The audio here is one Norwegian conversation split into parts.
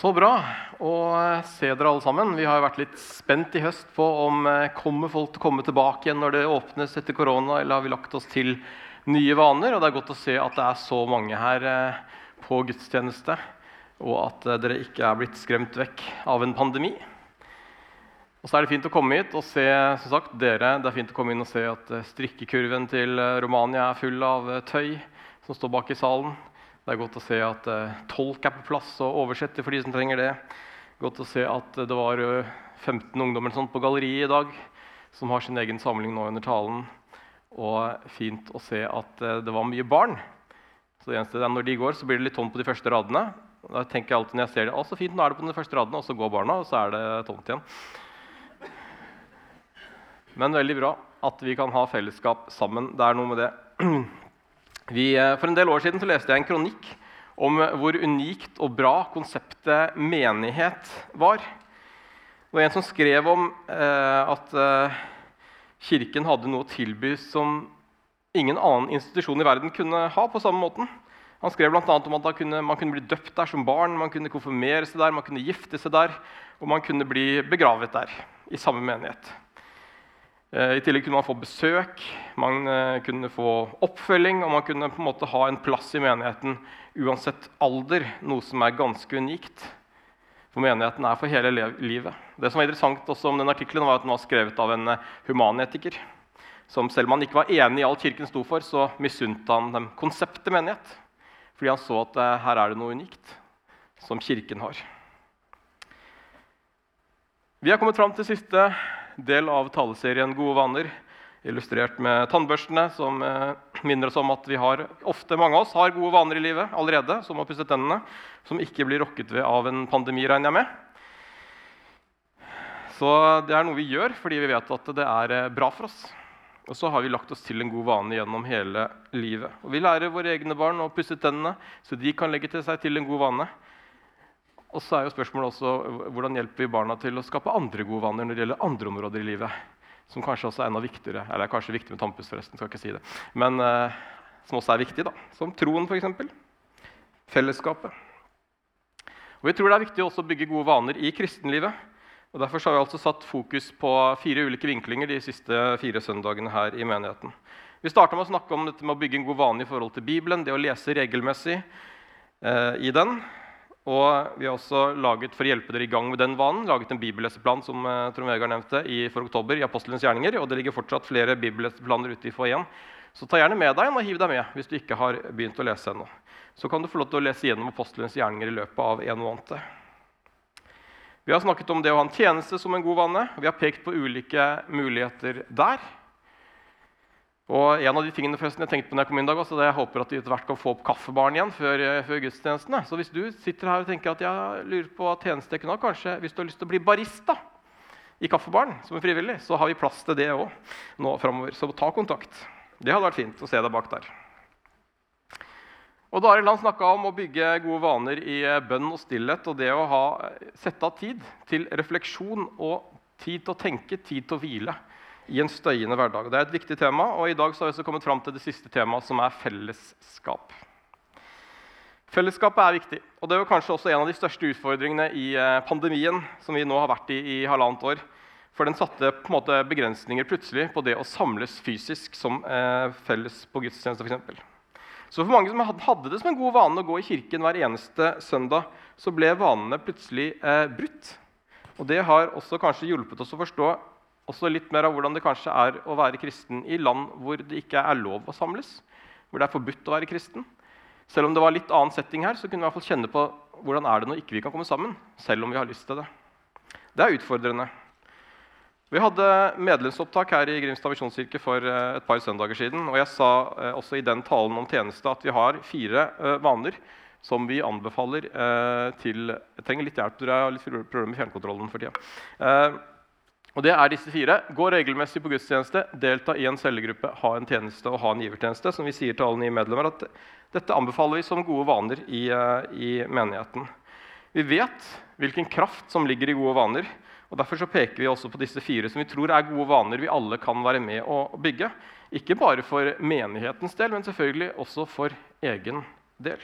Så bra å se dere alle sammen. Vi har vært litt spent i høst på om eh, kommer folk til å komme tilbake igjen når det åpnes etter korona, eller har vi lagt oss til nye vaner? Og det er godt å se at det er så mange her eh, på gudstjeneste, og at eh, dere ikke er blitt skremt vekk av en pandemi. Og så er det fint å komme hit og se som sagt, dere, det er fint å komme inn og se at strikkekurven til Romania er full av tøy som står bak i salen. Det er godt å se at uh, tolk er på plass og oversetter for de som trenger det. Godt å se at uh, det var uh, 15 ungdommer sånt, på galleriet i dag som har sin egen samling nå under talen. Og fint å se at det var mye barn. Så det eneste er Når de går, så blir det litt tomt på de første radene. Da tenker jeg alltid når jeg ser det, å, så fint, nå er det på de første radene, og så går barna, og så er det tomt igjen. Men veldig bra at vi kan ha fellesskap sammen. Det er noe med det. Vi, eh, for en del år siden leste jeg en kronikk om hvor unikt og bra konseptet menighet var. Det var en som skrev om eh, at eh, Kirken hadde noe å tilby som ingen annen institusjon i verden kunne ha. på samme måten. Han skrev bl.a. om at kunne, man kunne bli døpt der som barn, man kunne konfirmere seg der, man kunne gifte seg der, og man kunne bli begravet der i samme menighet. Eh, I tillegg kunne man få besøk, man eh, kunne få oppfølging, og man kunne på en måte ha en plass i menigheten uansett alder, noe som er ganske unikt. For menigheten er for hele livet. Det som var interessant også om den artikkelen, var at den var skrevet av en eh, humanetiker. Som selv om han ikke var enig i alt Kirken sto for, så misunte han dem konseptet menighet. Fordi han så at her er det noe unikt som Kirken har. Vi har kommet fram til siste del av taleserien Gode vaner, illustrert med tannbørstene, som eh, minner oss om at vi har, ofte mange av oss har gode vaner i livet allerede, som å pusse tennene, som ikke blir rokket ved av en pandemi, regner jeg med. Så det er noe vi gjør fordi vi vet at det er eh, bra for oss. Og så har vi lagt oss til en god vane gjennom hele livet. Og vi lærer våre egne barn å pusse tennene, så de kan legge til seg til en god vane. Og så er jo spørsmålet også hvordan hjelper vi barna til å skape andre gode vaner når det gjelder andre områder i livet. Som kanskje også er enda viktigere. Eller kanskje viktig med tannpuss, forresten. skal ikke si det. Men eh, som også er viktig, da. Som troen, f.eks. Fellesskapet. Og Vi tror det er viktig også å bygge gode vaner i kristenlivet. Og Derfor har vi altså satt fokus på fire ulike vinklinger de siste fire søndagene her i menigheten. Vi starta med å snakke om dette med å bygge en god vane i forhold til Bibelen, det å lese regelmessig eh, i den. Og vi har også laget for å hjelpe dere i gang med den vanen, laget en bibelleseplan som uh, Trond Vegard nevnte, i, for oktober i Apostelens gjerninger. Og det ligger fortsatt flere bibelleseplaner ute i foajeen. Så ta gjerne med deg en og hiv deg med hvis du ikke har begynt å lese ennå. Så kan du få lov til å lese gjennom Apostelens gjerninger i løpet av en måned. Vi har snakket om det å ha en tjeneste som en god vane. Vi har pekt på ulike muligheter der. Og en av de tingene forresten jeg tenkte på når jeg kom inn i dag, også, det jeg håper at de etter hvert kan få opp kaffebaren igjen før, eh, før gudstjenestene. Så hvis du sitter her og tenker at jeg lurer på tjeneste jeg kunne ha, kanskje hvis du har lyst til å bli barista i kaffebaren som er frivillig, så har vi plass til det òg nå framover. Så ta kontakt. Det hadde vært fint å se deg bak der. Og har Land snakka om å bygge gode vaner i eh, bønn og stillhet. Og det å ha, eh, sette av tid til refleksjon og tid til å tenke, tid til å hvile i en støyende hverdag. Det er et viktig tema, og i dag har vi også kommet fram til det siste temaet, som er fellesskap. Fellesskapet er viktig, og det er kanskje også en av de største utfordringene i eh, pandemien som vi nå har vært i i halvannet år. For den satte på en måte begrensninger plutselig på det å samles fysisk som eh, felles på gudstjeneste. Eksempel. så for mange som hadde det som en god vane å gå i kirken hver eneste søndag, så ble vanene plutselig eh, brutt. Og Det har også kanskje hjulpet oss å forstå også litt mer av hvordan det kanskje er å være kristen i land hvor det ikke er lov å samles. Hvor det er forbudt å være kristen. Selv om det var litt annen setting her, så kunne vi i hvert fall kjenne på hvordan er det når ikke vi kan komme sammen. selv om vi har lyst til Det Det er utfordrende. Vi hadde medlemsopptak her i Grimstad misjonskirke for eh, et par søndager siden. og Jeg sa eh, også i den talen om tjeneste at vi har fire eh, vaner som vi anbefaler til Jeg trenger litt hjelp. Dere har litt problemer med fjernkontrollen for tida. Og det er disse fire. Gå regelmessig på gudstjeneste, delta i en cellegruppe, ha en tjeneste og ha en givertjeneste. Som vi sier til alle nye medlemmer, at dette anbefaler vi som gode vaner i, eh, i menigheten. Vi vet hvilken kraft som ligger i gode vaner. og Derfor så peker vi også på disse fire som vi tror er gode vaner vi alle kan være med å bygge. Ikke bare for menighetens del, men selvfølgelig også for egen del.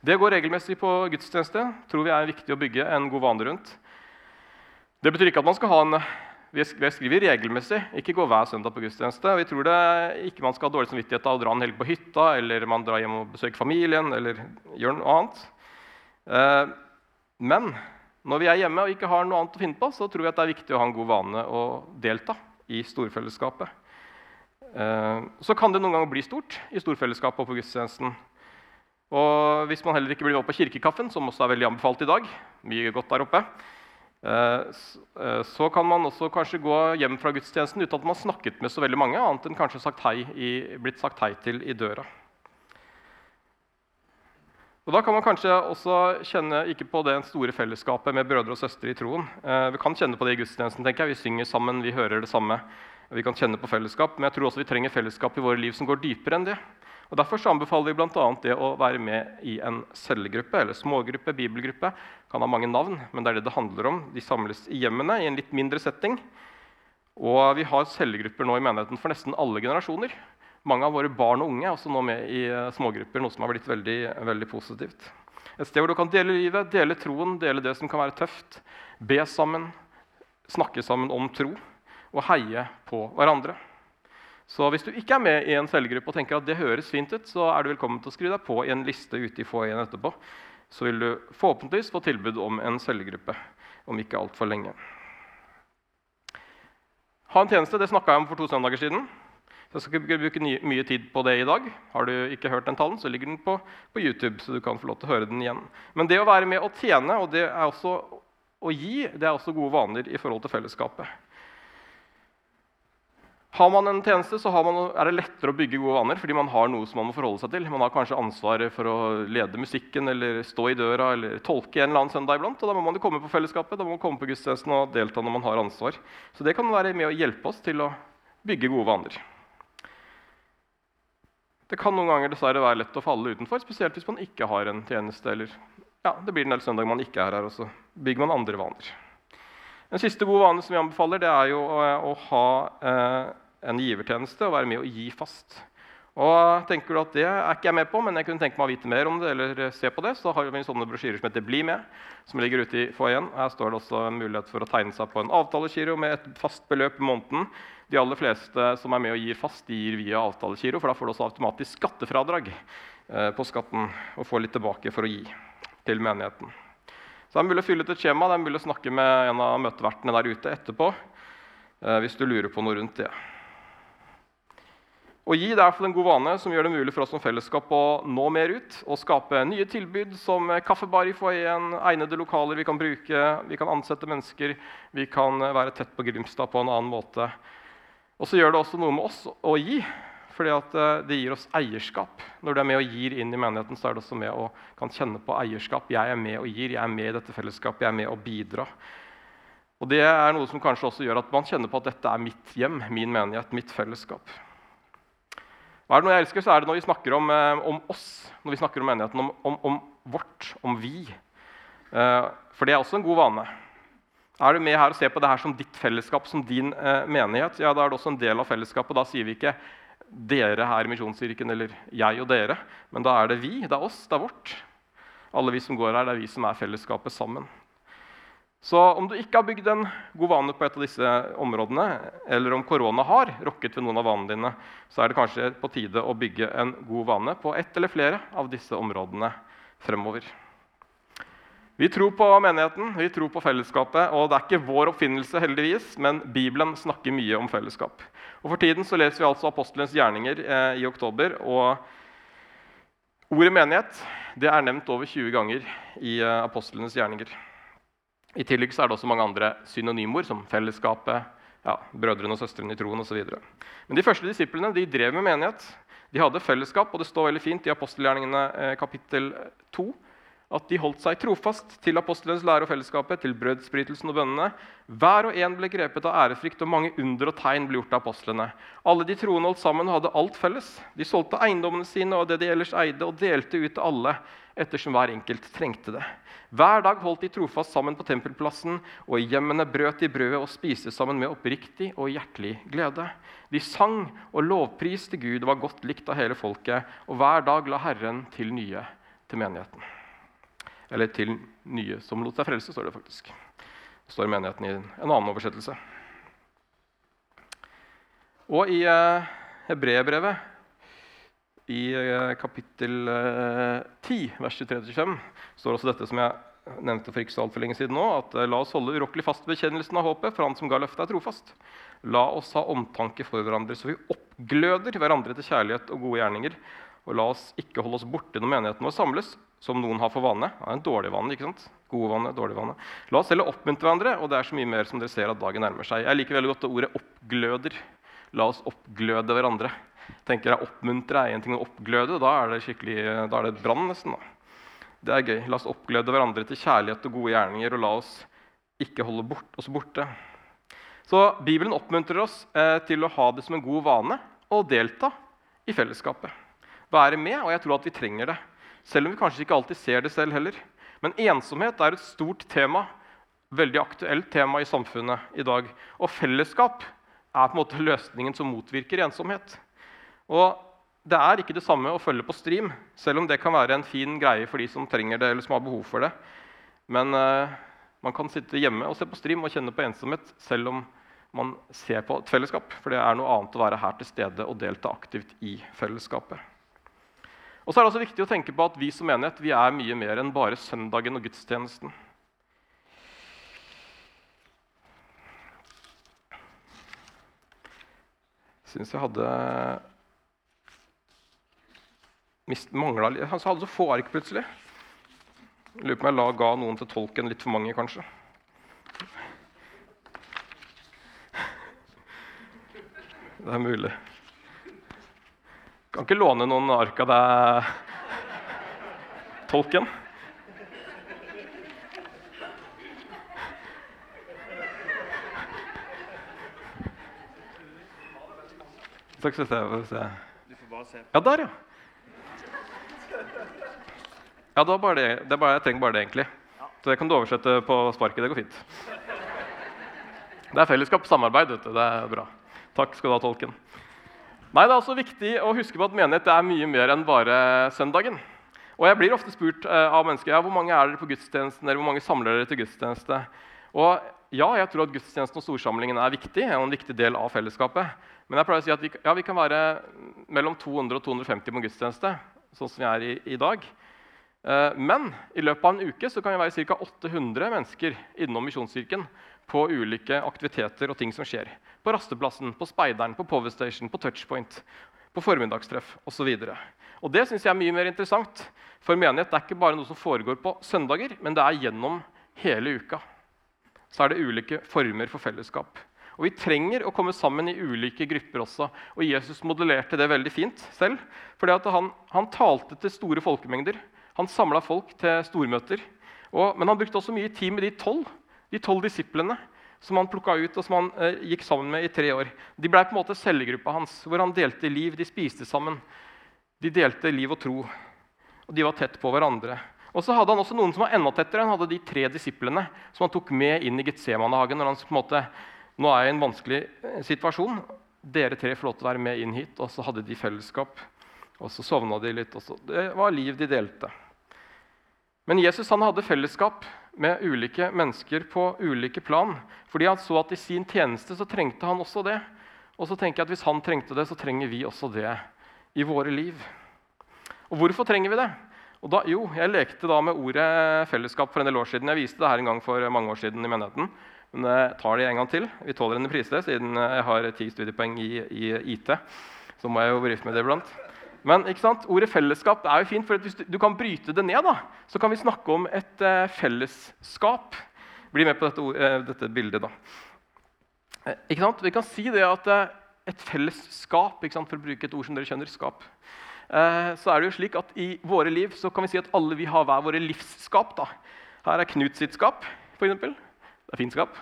Det å gå regelmessig på gudstjeneste tror vi er viktig å bygge en god vane rundt. Det betyr ikke at man skal ha en vi skriver regelmessig, ikke gå hver søndag på gudstjeneste. Vi tror det ikke man skal ha dårlig samvittighet av å dra en helg på hytta eller man drar hjem og besøker familien. eller gjør noe annet. Eh, men når vi er hjemme og ikke har noe annet å finne på, så tror at det er viktig å ha en god vane å delta i storfellesskapet. Eh, så kan det noen ganger bli stort i storfellesskapet og på gudstjenesten. Og hvis man heller ikke blir med på kirkekaffen, som også er veldig anbefalt i dag, mye godt der oppe, så kan man også kanskje gå hjem fra gudstjenesten uten at man har snakket med så veldig mange, annet enn kanskje sagt i, blitt sagt hei til i døra. Og Da kan man kanskje også kjenne ikke på det store fellesskapet med brødre og søstre i troen. Eh, vi kan kjenne på det i gudstjenesten. tenker jeg. Vi synger sammen, vi hører det samme. Vi kan kjenne på fellesskap, Men jeg tror også vi trenger fellesskap i våre liv som går dypere enn det. Og Derfor så anbefaler vi bl.a. det å være med i en cellegruppe eller smågruppe, bibelgruppe. kan ha mange navn, men det er det det handler om. De samles i hjemmene i en litt mindre setting. Og vi har cellegrupper nå i menigheten for nesten alle generasjoner. Mange av våre barn og unge er også nå med i eh, smågrupper, noe som har blitt veldig, veldig positivt. Et sted hvor du kan dele livet, dele troen, dele det som kan være tøft. Be sammen, snakke sammen om tro og heie på hverandre. Så hvis du ikke er med i en cellegruppe og tenker at det høres fint ut, så er du velkommen til å skrive deg på i en liste ute i foajeen etterpå. Så vil du forhåpentligvis få tilbud om en cellegruppe om ikke altfor lenge. Ha en tjeneste det snakka jeg om for to søndager siden. Jeg skal ikke bruke mye tid på det i dag. Har du ikke hørt den talen, så ligger den på, på, YouTube. så du kan få lov til å høre den igjen. Men det å være med og tjene og det er også å gi, det er også gode vaner i forhold til fellesskapet. Har man en tjeneste, så man, er det lettere å bygge gode vaner fordi man har noe som man må forholde seg til. Man har kanskje ansvaret for å lede musikken eller stå i døra eller tolke en eller annen søndag iblant. og Da må man jo komme på fellesskapet, da må man komme på gudstjenesten og delta når man har ansvar. Så det kan være med å hjelpe oss til å bygge gode vaner. Det kan noen ganger dessverre være lett å falle utenfor, spesielt hvis man ikke har en tjeneste. eller ja, det blir en del søndag man ikke er her, og så bygger man andre vaner. Den siste gode vane som vi anbefaler, det er jo å, å ha eh, en givertjeneste og være med å gi fast. Og tenker du at Det er ikke jeg med på, men jeg kunne tenke meg å vite mer om det. eller se på det, Så har vi sånne brosjyrer som heter Bli med, som ligger ute i foajeen. Her står det også en mulighet for å tegne seg på en avtalegiro med et fast beløp i måneden. De aller fleste som er med og gir fast, de gir via avtalegiro, for da får du også automatisk skattefradrag eh, på skatten og får litt tilbake for å gi til menigheten. Så det er mulig å fylle ut et skjema, det er mulig å snakke med en av møtevertene der ute etterpå. Eh, hvis du lurer på noe rundt det. Å gi det er en god vane som gjør det mulig for oss som fellesskap å nå mer ut og skape nye tilbud som kaffebar i foajeen, egnede lokaler vi kan bruke, vi kan ansette mennesker, vi kan være tett på Grimstad på en annen måte. Og så gjør det også noe med oss å gi fordi eh, det gir oss eierskap. Når du er med og gir inn i menigheten, så er du også med og kan kjenne på eierskap. Jeg er med og gir, jeg er med i dette fellesskapet, jeg er med og bidrar. Og Det er noe som kanskje også gjør at man kjenner på at dette er mitt hjem, min menighet, mitt fellesskap. Og er det noe jeg elsker, så er det når vi snakker om, eh, om oss, når vi snakker om menigheten, om, om, om vårt, om vi. Eh, for det er også en god vane. Er du med her og ser på det her som ditt fellesskap, som din menighet, ja, da er det også en del av fellesskapet. Da sier vi ikke dere her i Misjonskirken eller jeg og dere. Men da er det vi. Det er oss. Det er vårt. Alle vi som går her, det er vi som er fellesskapet sammen. Så om du ikke har bygd en god vane på et av disse områdene, eller om korona har rokket ved noen av vanene dine, så er det kanskje på tide å bygge en god vane på ett eller flere av disse områdene fremover. Vi tror på menigheten, vi tror på fellesskapet. Og det er ikke vår oppfinnelse, heldigvis, men Bibelen snakker mye om fellesskap. Og For tiden så leser vi altså apostelens gjerninger eh, i oktober. og Ordet menighet det er nevnt over 20 ganger i eh, apostlenes gjerninger. I tillegg så er det også mange andre synonymord, som fellesskapet, ja, brødrene og søstrene i troen osv. Men de første disiplene de drev med menighet. De hadde fellesskap, og det står veldig fint i apostelgjerningene eh, kapittel 2 at de holdt seg trofast til apostlenes lære og fellesskapet, til brødsbrytelsen og bønnene. Hver og en ble grepet av ærefrykt, og mange under og tegn ble gjort av apostlene. Alle de troende holdt sammen og hadde alt felles. De solgte eiendommene sine og det de ellers eide, og delte ut til alle ettersom hver enkelt trengte det. Hver dag holdt de trofast sammen på tempelplassen, og i hjemmene brøt de brødet og spiste sammen med oppriktig og hjertelig glede. De sang og lovpriste Gud og var godt likt av hele folket, og hver dag la Herren til nye til menigheten. Eller til nye som lot seg frelse, står det faktisk. Det står menigheten i en annen oversettelse. Og i eh, Hebreerbrevet, i eh, kapittel eh, 10, vers 23-25, står også dette som jeg nevnte for ikke så altfor lenge siden nå, at eh, la oss holde urokkelig fast bekjennelsen av håpet, for han som ga løftet, er trofast. La oss ha omtanke for hverandre, så vi oppgløder hverandre til kjærlighet og gode gjerninger. Og la oss ikke holde oss borte når menigheten vår samles, som noen har for vane. Ja, en dårlig vane, ikke sant? Gode vane, dårlig vane. La oss heller oppmuntre hverandre, og det er så mye mer som dere ser at dagen nærmer seg. Jeg liker veldig godt det ordet 'oppgløder'. La oss oppgløde hverandre. tenker jeg Oppmuntre er én ting, å oppgløde da er det skikkelig, da er det brann. nesten da. Det er gøy. La oss oppgløde hverandre til kjærlighet og gode gjerninger, og la oss ikke holde bort, oss borte. Så Bibelen oppmuntrer oss eh, til å ha det som en god vane å delta i fellesskapet. Være med, og jeg tror at vi trenger det. Selv om vi kanskje ikke alltid ser det selv heller. Men ensomhet er et stort tema, veldig aktuelt tema i samfunnet i dag. Og fellesskap er på en måte løsningen som motvirker ensomhet. Og det er ikke det samme å følge på stream, selv om det kan være en fin greie for de som trenger det eller som har behov for det. Men uh, man kan sitte hjemme og se på stream og kjenne på ensomhet selv om man ser på et fellesskap. For det er noe annet å være her til stede og delta aktivt i fellesskapet. Og så er det også viktig å tenke på at Vi som menighet vi er mye mer enn bare søndagen og gudstjenesten. Jeg Syns jeg hadde mist, mangla Han hadde så få ark plutselig. Lurer på om jeg la, ga noen til tolken litt for mange, kanskje. Det er mulig. Kan ikke låne noen ark av deg, tolken. Takk skal du se. Får bare se. Ja, der, ja. Ja, det bare det. det bare, jeg trenger bare det, egentlig. Så det kan du oversette på sparket. Det går fint. Det er fellesskap, samarbeid. vet du. Det er bra. Takk skal du ha, tolken. Nei, Det er også viktig å huske på at menighet er mye mer enn bare søndagen. Og Jeg blir ofte spurt eh, av mennesker ja, hvor mange er dere på gudstjenesten, eller hvor mange samler dere til gudstjeneste. Og ja, jeg tror at gudstjenesten og storsamlingen er viktig, er en viktig del av fellesskapet. Men jeg pleier å si at vi, ja, vi kan være mellom 200 og 250 på gudstjeneste, sånn som vi er i, i dag. Eh, men i løpet av en uke så kan vi være ca. 800 mennesker innom Misjonskirken på ulike aktiviteter og ting som skjer. På rasteplassen, på Speideren, på Powerstation, på Touchpoint, på formiddagstreff osv. Det synes jeg er mye mer interessant. For menighet det er ikke bare noe som foregår på søndager, men det er gjennom hele uka. Så er det ulike former for fellesskap. Og Vi trenger å komme sammen i ulike grupper også. Og Jesus modellerte det veldig fint selv. fordi han, han talte til store folkemengder. Han samla folk til stormøter. Og, men han brukte også mye tid med de tolv de tolv disiplene som han plukka ut og som han eh, gikk sammen med i tre år. De ble på en måte cellegruppa hans, hvor han delte liv. De spiste sammen. De delte liv og tro. Og de var tett på hverandre. Og så hadde han også noen som var enda tettere. Han hadde de tre disiplene som han tok med inn i Getsemanehagen. når han på en måte, Nå er jeg i en vanskelig eh, situasjon. Dere tre får lov til å være med inn hit. Og så hadde de fellesskap. Og så sovna de litt. Og så, det var liv de delte. Men Jesus han hadde fellesskap med ulike mennesker på ulike plan. Fordi han så at i sin tjeneste så trengte han også det. Og så tenker jeg at hvis han trengte det, så trenger vi også det i våre liv. Og hvorfor trenger vi det? Og da, jo, Jeg lekte da med ordet fellesskap for en del år siden. Jeg viste det her en gang for mange år siden i menigheten. Men jeg tar det en gang til. Vi tåler en reprise siden jeg har ti studiepoeng i, i IT. Så må jeg jo brife med det iblant. Men ordet fellesskap er jo fint, for hvis du, du, kan bryte det ned, da, så kan vi snakke om et uh, fellesskap. Bli med på dette, uh, dette bildet. da. Uh, vi kan si det at et fellesskap, for å bruke et ord som dere skjønner, skap, så er det jo slik at i våre liv så kan vi si at alle vi har hver våre livsskap. da. Her er Knut sitt skap, f.eks. Det er fint skap.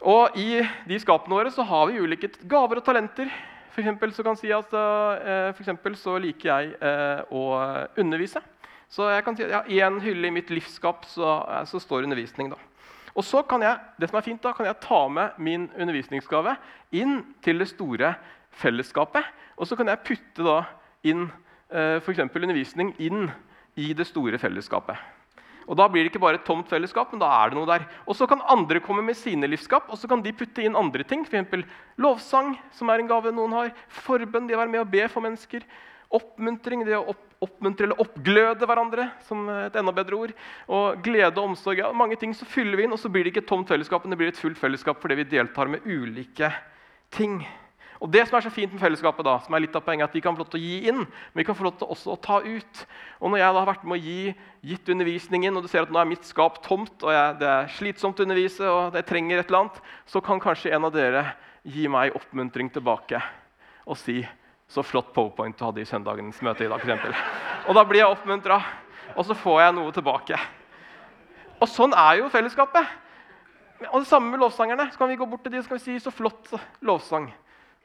Og i de skapene våre så har vi ulike gaver og talenter. For eksempel, så kan si at uh, for så liker jeg uh, å undervise. Så jeg kan si at ja, I en hylle i mitt livsskap så, uh, så, står undervisning. da. Og så kan jeg det som er fint da, kan jeg ta med min undervisningsgave inn til det store fellesskapet. Og så kan jeg putte da inn f.eks. undervisning inn i det store fellesskapet. Og Da blir det ikke bare et tomt fellesskap, men da er det noe der. Og Så kan andre komme med sine livsskap, og så kan de putte inn andre ting. F.eks. lovsang, som er en gave noen har. Forbønn, det å være med og be for mennesker. Oppmuntring, det å opp, oppmuntre eller oppgløde hverandre, som et enda bedre ord. Og glede og omsorg. Ja, mange ting så fyller vi inn, og så blir det ikke et tomt fellesskap, men det blir et fullt fellesskap fordi vi deltar med ulike ting. Og det som er så fint med fellesskapet, da, som er litt av poenget, at vi kan få lov til å gi inn, men vi kan få lov til også å ta ut. Og når jeg da har vært med å gi, gitt undervisningen, og du ser at nå er mitt skap tomt, og jeg, det er slitsomt å undervise, og jeg trenger et eller annet, så kan kanskje en av dere gi meg oppmuntring tilbake og si så flott powerpoint du hadde i søndagens møte i dag. For eksempel. og da blir jeg oppmuntra, og så får jeg noe tilbake. Og sånn er jo fellesskapet. Og det samme med lovsangerne. Så kan vi gå bort til de og si så flott lovsang.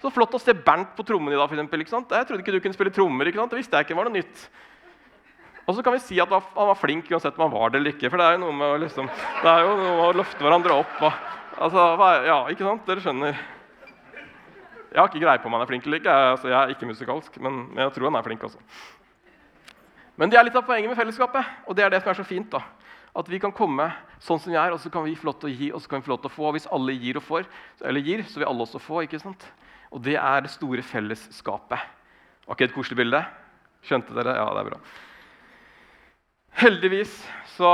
Så flott å se Bernt på trommene i dag. Sant? Jeg trodde ikke du kunne spille trommer. ikke sant? Det visste jeg ikke var noe nytt. Og så kan vi si at han var flink uansett om han var det eller ikke. For det er jo noe med å, liksom, det er jo noe med å løfte hverandre opp. Og, altså, ja, ikke sant? Dere skjønner. Jeg har ikke greie på om han er flink eller ikke. Altså, jeg er ikke musikalsk, men jeg tror han er flink også. Men det er litt av poenget med fellesskapet, og det er det som er så fint. da. At vi kan komme sånn som vi er, og så kan vi få lov til å gi og så kan vi få lov til å få. Og hvis alle gir, og får, eller gir, så vil alle også få. ikke sant? Og det er det store fellesskapet. Var ikke et koselig bilde? Skjønte dere? Ja, det er bra. Heldigvis så,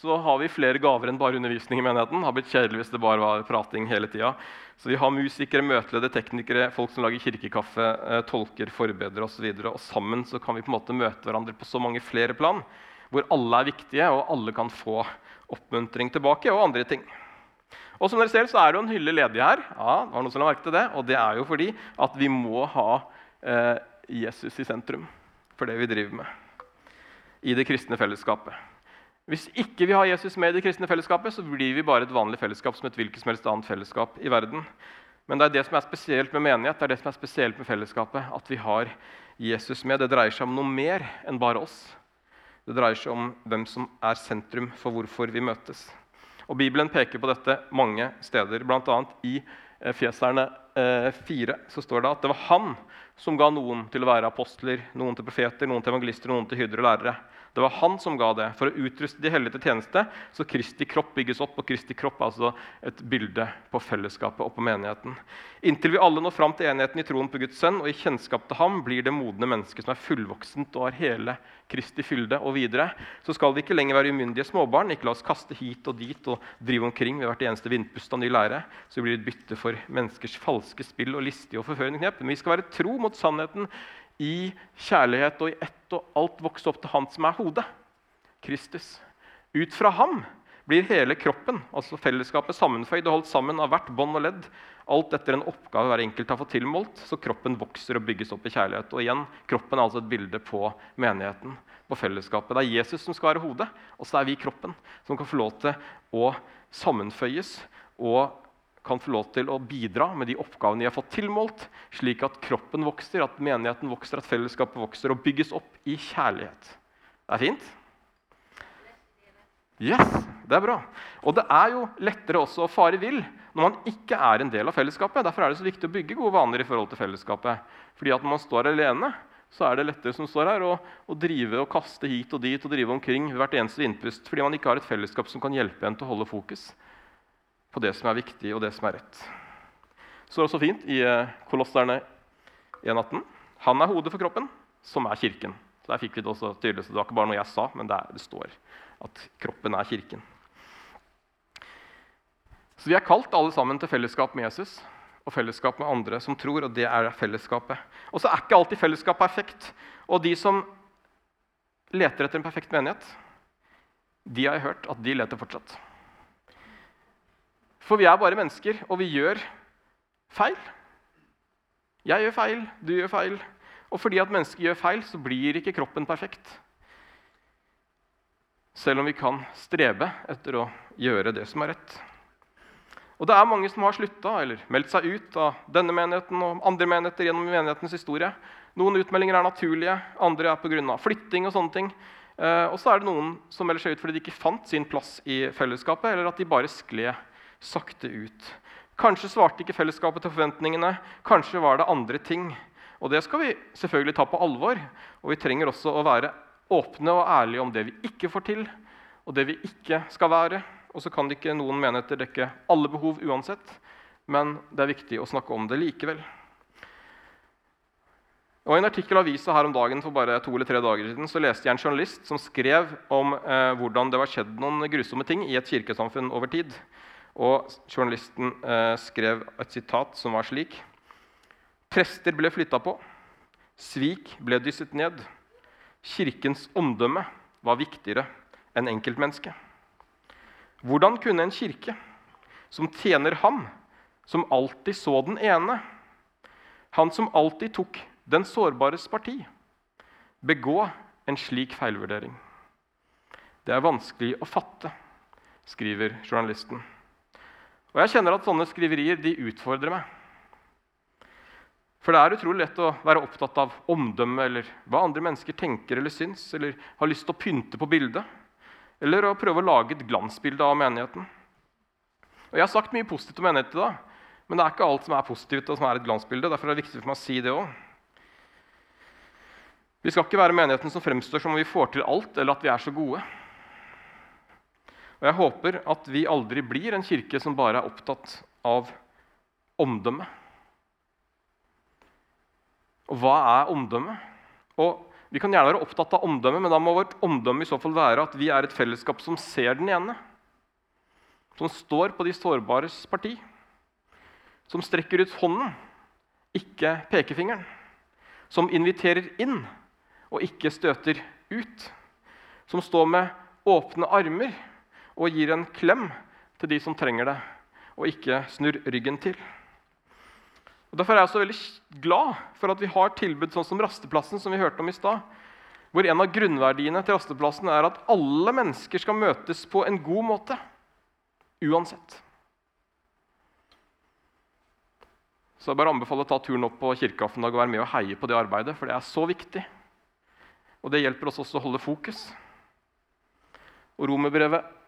så, har vi flere gaver enn bare undervisning i menigheten. Det har blitt kjedelig hvis det bare var prating hele tida. Så vi har musikere, møteledere, teknikere, folk som lager kirkekaffe, eh, tolker, forbedrere osv. Og, og sammen så kan vi på en måte møte hverandre på så mange flere plan. Hvor alle er viktige, og alle kan få oppmuntring tilbake og andre ting. Og som dere ser, så er det jo en hylle ledig her. Ja, det var noen som la merke det. Og det er jo fordi at vi må ha eh, Jesus i sentrum for det vi driver med i det kristne fellesskapet. Hvis ikke vi har Jesus med i det kristne fellesskapet, så blir vi bare et vanlig fellesskap som et hvilket som helst annet fellesskap i verden. Men det er det som er spesielt med menighet, det er det som er spesielt med fellesskapet, at vi har Jesus med. Det dreier seg om noe mer enn bare oss. Det dreier seg om hvem som er sentrum for hvorfor vi møtes. Og Bibelen peker på dette mange steder. Bl.a. i eh, Fjeserne 4 eh, så står det at det var han som ga noen til å være apostler, noen til profeter, noen til evangelister, noen til hyrder og lærere. Det var han som ga det, for å utruste de hellige til tjeneste, så Kristi kropp bygges opp. Og Kristi kropp er altså et bilde på fellesskapet og på menigheten. Inntil vi alle når fram til enheten i troen på Guds sønn og i kjennskap til ham, blir det modne mennesket som er fullvoksent og har hele Kristi fylde og videre, så skal vi ikke lenger være umyndige småbarn. Ikke la oss kaste hit og dit og drive omkring ved hvert eneste vindpust av ny lære. Så vi blir et bytte for menneskers falske spill og listige og forførende knep. Men vi skal være tro mot sannheten i kjærlighet og i ett og alt vokse opp til Han som er hodet, Kristus. Ut fra ham blir hele kroppen, altså fellesskapet, sammenføyd og holdt sammen av hvert bånd og ledd. Alt etter en oppgave hver enkelt har fått tilmålt, så kroppen vokser og bygges opp i kjærlighet. Og igjen, Kroppen er altså et bilde på menigheten, på fellesskapet. Det er Jesus som skal være hodet, og så er vi kroppen, som kan få lov til å sammenføyes og kan få lov til å bidra med de oppgavene de har fått tilmålt, slik at kroppen vokser, at menigheten vokser, at fellesskapet vokser og bygges opp i kjærlighet. Det er fint? Yes, det er bra. Og det er jo lettere også å fare vill når man ikke er en del av fellesskapet. Derfor er det så viktig å bygge gode vaner i forhold til fellesskapet. Fordi at når man står alene, så er det lettere som står her, å, å drive og kaste hit og dit og drive omkring hvert eneste vindpust, fordi man ikke har et fellesskap som kan hjelpe en til å holde fokus på det som er viktig, og det som er rett. Så det er også fint i eh, Kolosserne 1.18. Han er hodet for kroppen, som er kirken. Så der fikk vi Det også tydelig, så det var ikke bare noe jeg sa, men det, er, det står at kroppen er kirken. Så vi er kalt alle sammen til fellesskap med Jesus og fellesskap med andre som tror, og det er fellesskapet. Og så er ikke alltid fellesskap perfekt. Og de som leter etter en perfekt menighet, de har jeg hørt at de leter fortsatt. For vi er bare mennesker, og vi gjør feil. Jeg gjør feil, du gjør feil. Og fordi at mennesker gjør feil, så blir ikke kroppen perfekt. Selv om vi kan strebe etter å gjøre det som er rett. Og det er mange som har slutta eller meldt seg ut av denne menigheten og andre menigheter gjennom menighetens historie. Noen utmeldinger er naturlige, andre er pga. flytting og sånne ting. Eh, og så er det noen som melder seg ut fordi de ikke fant sin plass i fellesskapet, eller at de bare skled sakte ut. Kanskje svarte ikke fellesskapet til forventningene, kanskje var det andre ting. Og det skal vi selvfølgelig ta på alvor. Og vi trenger også å være åpne og ærlige om det vi ikke får til, og det vi ikke skal være. Og så kan ikke noen menigheter dekke alle behov uansett, men det er viktig å snakke om det likevel. Og I en artikkel av avisa her om dagen for bare to eller tre dager siden så leste jeg en journalist som skrev om eh, hvordan det var skjedd noen grusomme ting i et kirkesamfunn over tid. Og Journalisten eh, skrev et sitat som var slik.: Prester ble flytta på. Svik ble dysset ned. Kirkens omdømme var viktigere enn enkeltmennesket. Hvordan kunne en kirke som tjener ham, som alltid så den ene, han som alltid tok den sårbares parti, begå en slik feilvurdering? Det er vanskelig å fatte, skriver journalisten. Og jeg kjenner at sånne skriverier de utfordrer meg. For det er utrolig lett å være opptatt av omdømme eller hva andre mennesker tenker eller syns, eller har lyst til å pynte på bildet, eller å prøve å lage et glansbilde av menigheten. Og Jeg har sagt mye positivt om menigheten, da, men det er ikke alt som er positivt og som er et glansbilde. Derfor er det viktig for meg å si det òg. Vi skal ikke være menigheten som fremstår som om vi får til alt, eller at vi er så gode. Og Jeg håper at vi aldri blir en kirke som bare er opptatt av omdømme. Og hva er omdømme? Og Vi kan gjerne være opptatt av omdømme, men da må vårt omdømme i så fall være at vi er et fellesskap som ser den ene. Som står på de sårbares parti. Som strekker ut hånden, ikke pekefingeren. Som inviterer inn og ikke støter ut. Som står med åpne armer og gir en klem til de som trenger det, og ikke snur ryggen til. Og Derfor er jeg så veldig glad for at vi har tilbud sånn som Rasteplassen, som vi hørte om i stad, hvor en av grunnverdiene til Rasteplassen er at alle mennesker skal møtes på en god måte. Uansett. Så jeg bare anbefaler å ta turen opp på kirkeaffen og være med og heie på det arbeidet, for det er så viktig. Og det hjelper oss også å holde fokus. Og Romerbrevet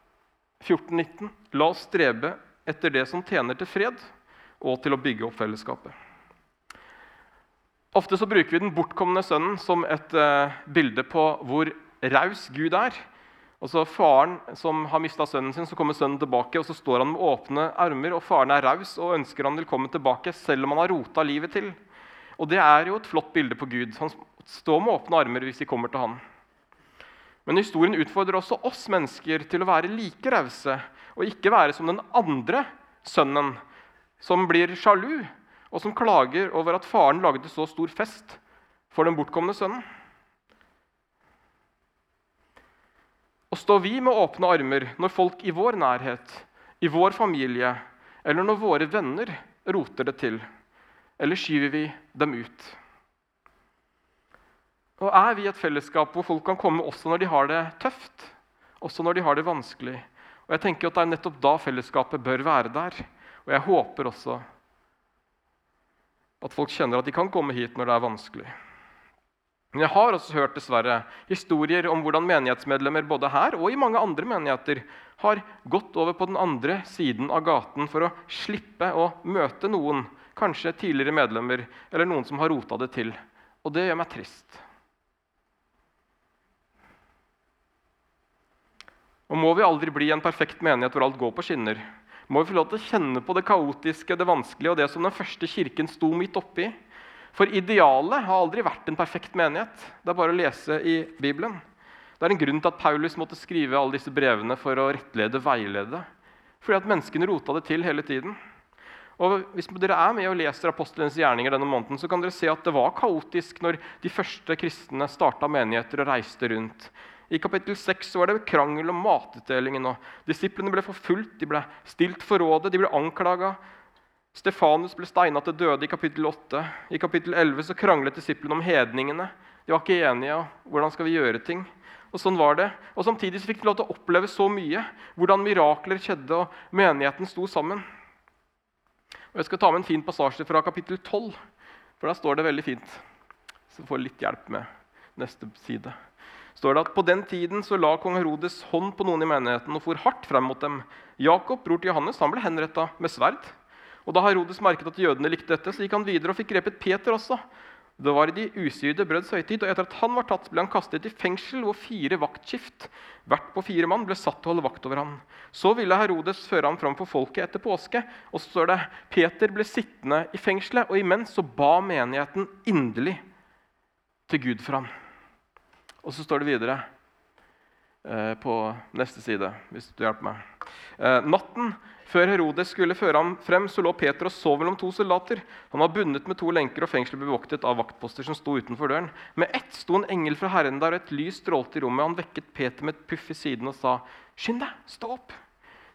14-19. La oss strebe etter det som tjener til fred, og til å bygge opp fellesskapet. Ofte så bruker vi den bortkomne sønnen som et uh, bilde på hvor raus Gud er. Og så Faren som har mista sønnen sin, så kommer sønnen tilbake, og så står han med åpne armer. og Faren er raus og ønsker han velkommen tilbake, selv om han har rota livet til. Og Det er jo et flott bilde på Gud. Han står med åpne armer hvis de kommer til han. Men historien utfordrer også oss mennesker til å være like rause og ikke være som den andre sønnen, som blir sjalu, og som klager over at faren lagde så stor fest for den bortkomne sønnen. Og står vi med åpne armer når folk i vår nærhet, i vår familie, eller når våre venner roter det til, eller skyver vi dem ut? Og er vi et fellesskap hvor folk kan komme også når de har det tøft? Også når de har det vanskelig? Og jeg tenker at Det er nettopp da fellesskapet bør være der. Og jeg håper også at folk kjenner at de kan komme hit når det er vanskelig. Men jeg har også hørt dessverre historier om hvordan menighetsmedlemmer både her og i mange andre menigheter har gått over på den andre siden av gaten for å slippe å møte noen, kanskje tidligere medlemmer eller noen som har rota det til. Og det gjør meg trist. Og må vi aldri bli en perfekt menighet hvor alt går på skinner, må vi få lov til å kjenne på det kaotiske, det vanskelige og det som den første kirken sto midt oppi. For idealet har aldri vært en perfekt menighet. Det er bare å lese i Bibelen. Det er en grunn til at Paulus måtte skrive alle disse brevene for å rettlede veilede. Fordi at menneskene rota det til hele tiden. Og Hvis dere er med og leser apostlenes gjerninger denne måneden, så kan dere se at det var kaotisk når de første kristne starta menigheter og reiste rundt. I kapittel 6 var det krangel om matutdelingen. og Disiplene ble forfulgt, de ble stilt for rådet, de ble anklaga. Stefanus ble steina til døde i kapittel 8. I kapittel 11 så kranglet disiplene om hedningene. De var ikke enige om hvordan skal vi gjøre ting. Og sånn var det. Og Samtidig så fikk de lov til å oppleve så mye. Hvordan mirakler skjedde, og menigheten sto sammen. Og Jeg skal ta med en fin passasje fra kapittel 12, for der står det veldig fint. Så får litt hjelp med neste side står det at på den tiden så la kong Herodes hånd på noen i menigheten og for hardt frem mot dem. Jakob, bror til Johannes, han ble henretta med sverd. Og Da Herodes merket at jødene likte dette, så gikk han videre og fikk grepet Peter også. Det var i de usyrede brøds høytid, og etter at han var tatt, ble han kastet i fengsel, hvor fire vaktskift, hvert på fire mann, ble satt til å holde vakt over ham. Så ville Herodes føre ham fram for folket etter påske. Og så står det Peter ble sittende i fengselet, og imens så ba menigheten inderlig til Gud for ham. Og så står det videre eh, på neste side, hvis du hjelper meg. Eh, natten før Herodes skulle føre ham frem, så lå Peter og sov mellom to soldater. Han var bundet med to lenker, og fengselet ble bevoktet av vaktposter som sto utenfor døren. Med ett sto en engel fra Herren der, og et lys strålte i rommet. Han vekket Peter med et puff i siden og sa, 'Skynd deg, stå opp.'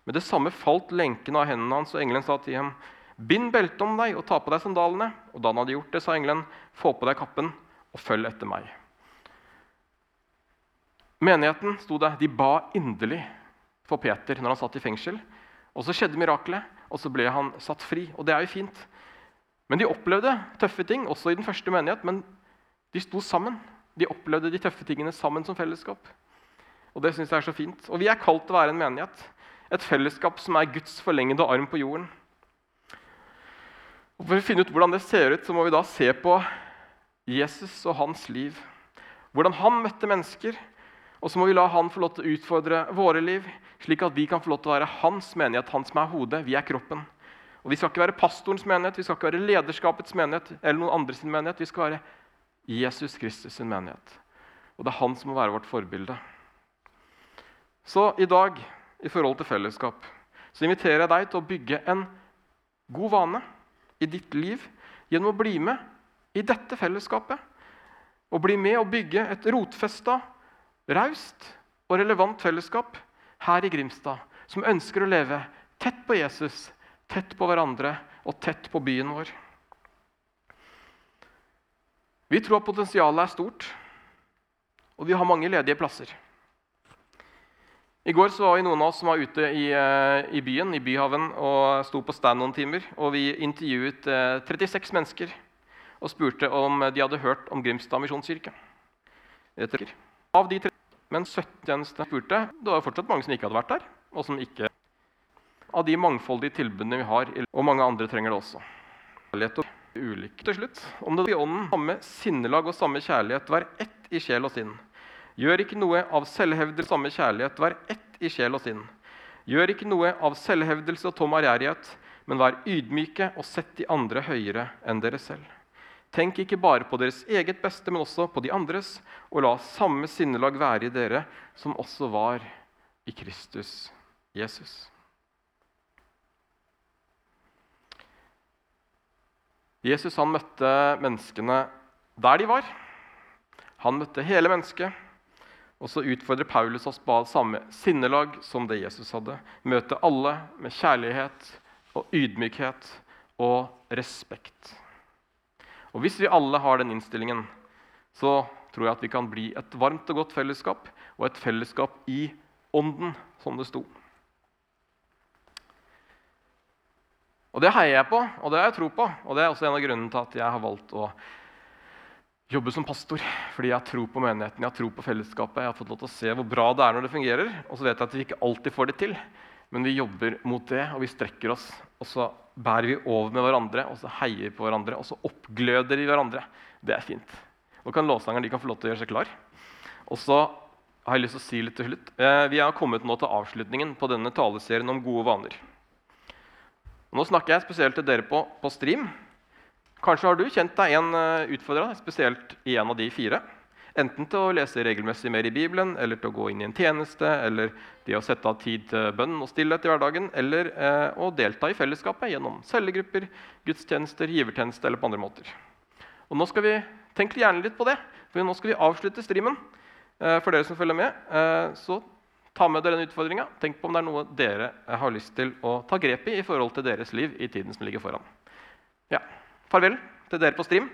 Med det samme falt lenken av hendene hans, og engelen sa til ham, 'Bind beltet om deg og ta på deg sandalene.' Og da han hadde gjort det, sa engelen, 'Få på deg kappen og følg etter meg.' Menigheten sto det, de ba inderlig for Peter når han satt i fengsel. Og Så skjedde mirakelet, og så ble han satt fri. Og det er jo fint. Men de opplevde tøffe ting, også i den første menighet. Men de sto sammen. De opplevde de tøffe tingene sammen som fellesskap. Og det synes jeg er så fint. Og vi er kalt til å være en menighet. Et fellesskap som er Guds forlengede arm på jorden. Og For å finne ut hvordan det ser ut, så må vi da se på Jesus og hans liv. Hvordan han møtte mennesker, og så må vi la han få lov til å utfordre våre liv, slik at vi kan få lov til å være hans menighet, han som er hodet. Vi er kroppen. Og Vi skal ikke være pastorens menighet, vi skal ikke være lederskapets menighet eller noen andres menighet. Vi skal være Jesus Kristus sin menighet. Og det er han som må være vårt forbilde. Så i dag, i forhold til fellesskap, så inviterer jeg deg til å bygge en god vane i ditt liv gjennom å bli med i dette fellesskapet. Og bli med og bygge et rotfesta raust og relevant fellesskap her i Grimstad som ønsker å leve tett på Jesus, tett på hverandre og tett på byen vår. Vi tror at potensialet er stort, og vi har mange ledige plasser. I går var vi noen av oss som var ute i, eh, i byen, i Byhaven, og sto på stand noen timer. Og vi intervjuet 36 eh, mennesker og spurte om de hadde hørt om Grimstad misjonskirke. Av de men 70 tjenestene spurte, det var fortsatt mange som ikke hadde vært der. og som ikke... Av de mangfoldige tilbudene vi har, og mange andre trenger det også. Kjærlighet og ulik til slutt. Om det i ånden samme sinnelag og samme kjærlighet, vær ett i sjel og sinn. Gjør ikke noe av selvhevdelse og samme kjærlighet, vær ett i sjel og sinn. Gjør ikke noe av selvhevdelse og tom ærgjerrighet, men vær ydmyke og sett de andre høyere enn dere selv. Tenk ikke bare på deres eget beste, men også på de andres, og la samme sinnelag være i dere som også var i Kristus Jesus. Jesus han møtte menneskene der de var. Han møtte hele mennesket. Og så utfordrer Paulus oss på samme sinnelag som det Jesus hadde. Møte alle med kjærlighet og ydmykhet og respekt. Og Hvis vi alle har den innstillingen, så tror jeg at vi kan bli et varmt og godt fellesskap, og et fellesskap i ånden, som det sto. Og Det heier jeg på, og det har jeg tro på. Og det er også en av grunnene til at jeg har valgt å jobbe som pastor. Fordi jeg har tro på menigheten, jeg har tro på fellesskapet. Jeg har fått lov til å se hvor bra det er når det fungerer. Og så vet jeg at vi ikke alltid får det til. Men vi jobber mot det, og vi strekker oss. Og så bærer vi over med hverandre, og så heier vi på hverandre, og så oppgløder vi hverandre. Det er fint. Nå kan lovsangeren få lov til å gjøre seg klar. Og så har jeg lyst til å si litt til slutt. Eh, vi er kommet nå til avslutningen på denne taleserien om gode vaner. Nå snakker jeg spesielt til dere på, på stream. Kanskje har du kjent deg en uh, utfordra, spesielt i en av de fire. Enten til å lese regelmessig mer i Bibelen, eller til å gå inn i en tjeneste, eller det å sette av tid til bønn og stillhet i hverdagen, eller eh, å delta i fellesskapet gjennom cellegrupper, gudstjenester, givertjeneste eller på andre måter. Og nå skal vi tenke gjerne litt på det, for nå skal vi avslutte streamen. Eh, for dere som følger med, eh, så ta med dere den utfordringa. Tenk på om det er noe dere har lyst til å ta grep i i forhold til deres liv i tiden som ligger foran. Ja, Farvel til dere på stream.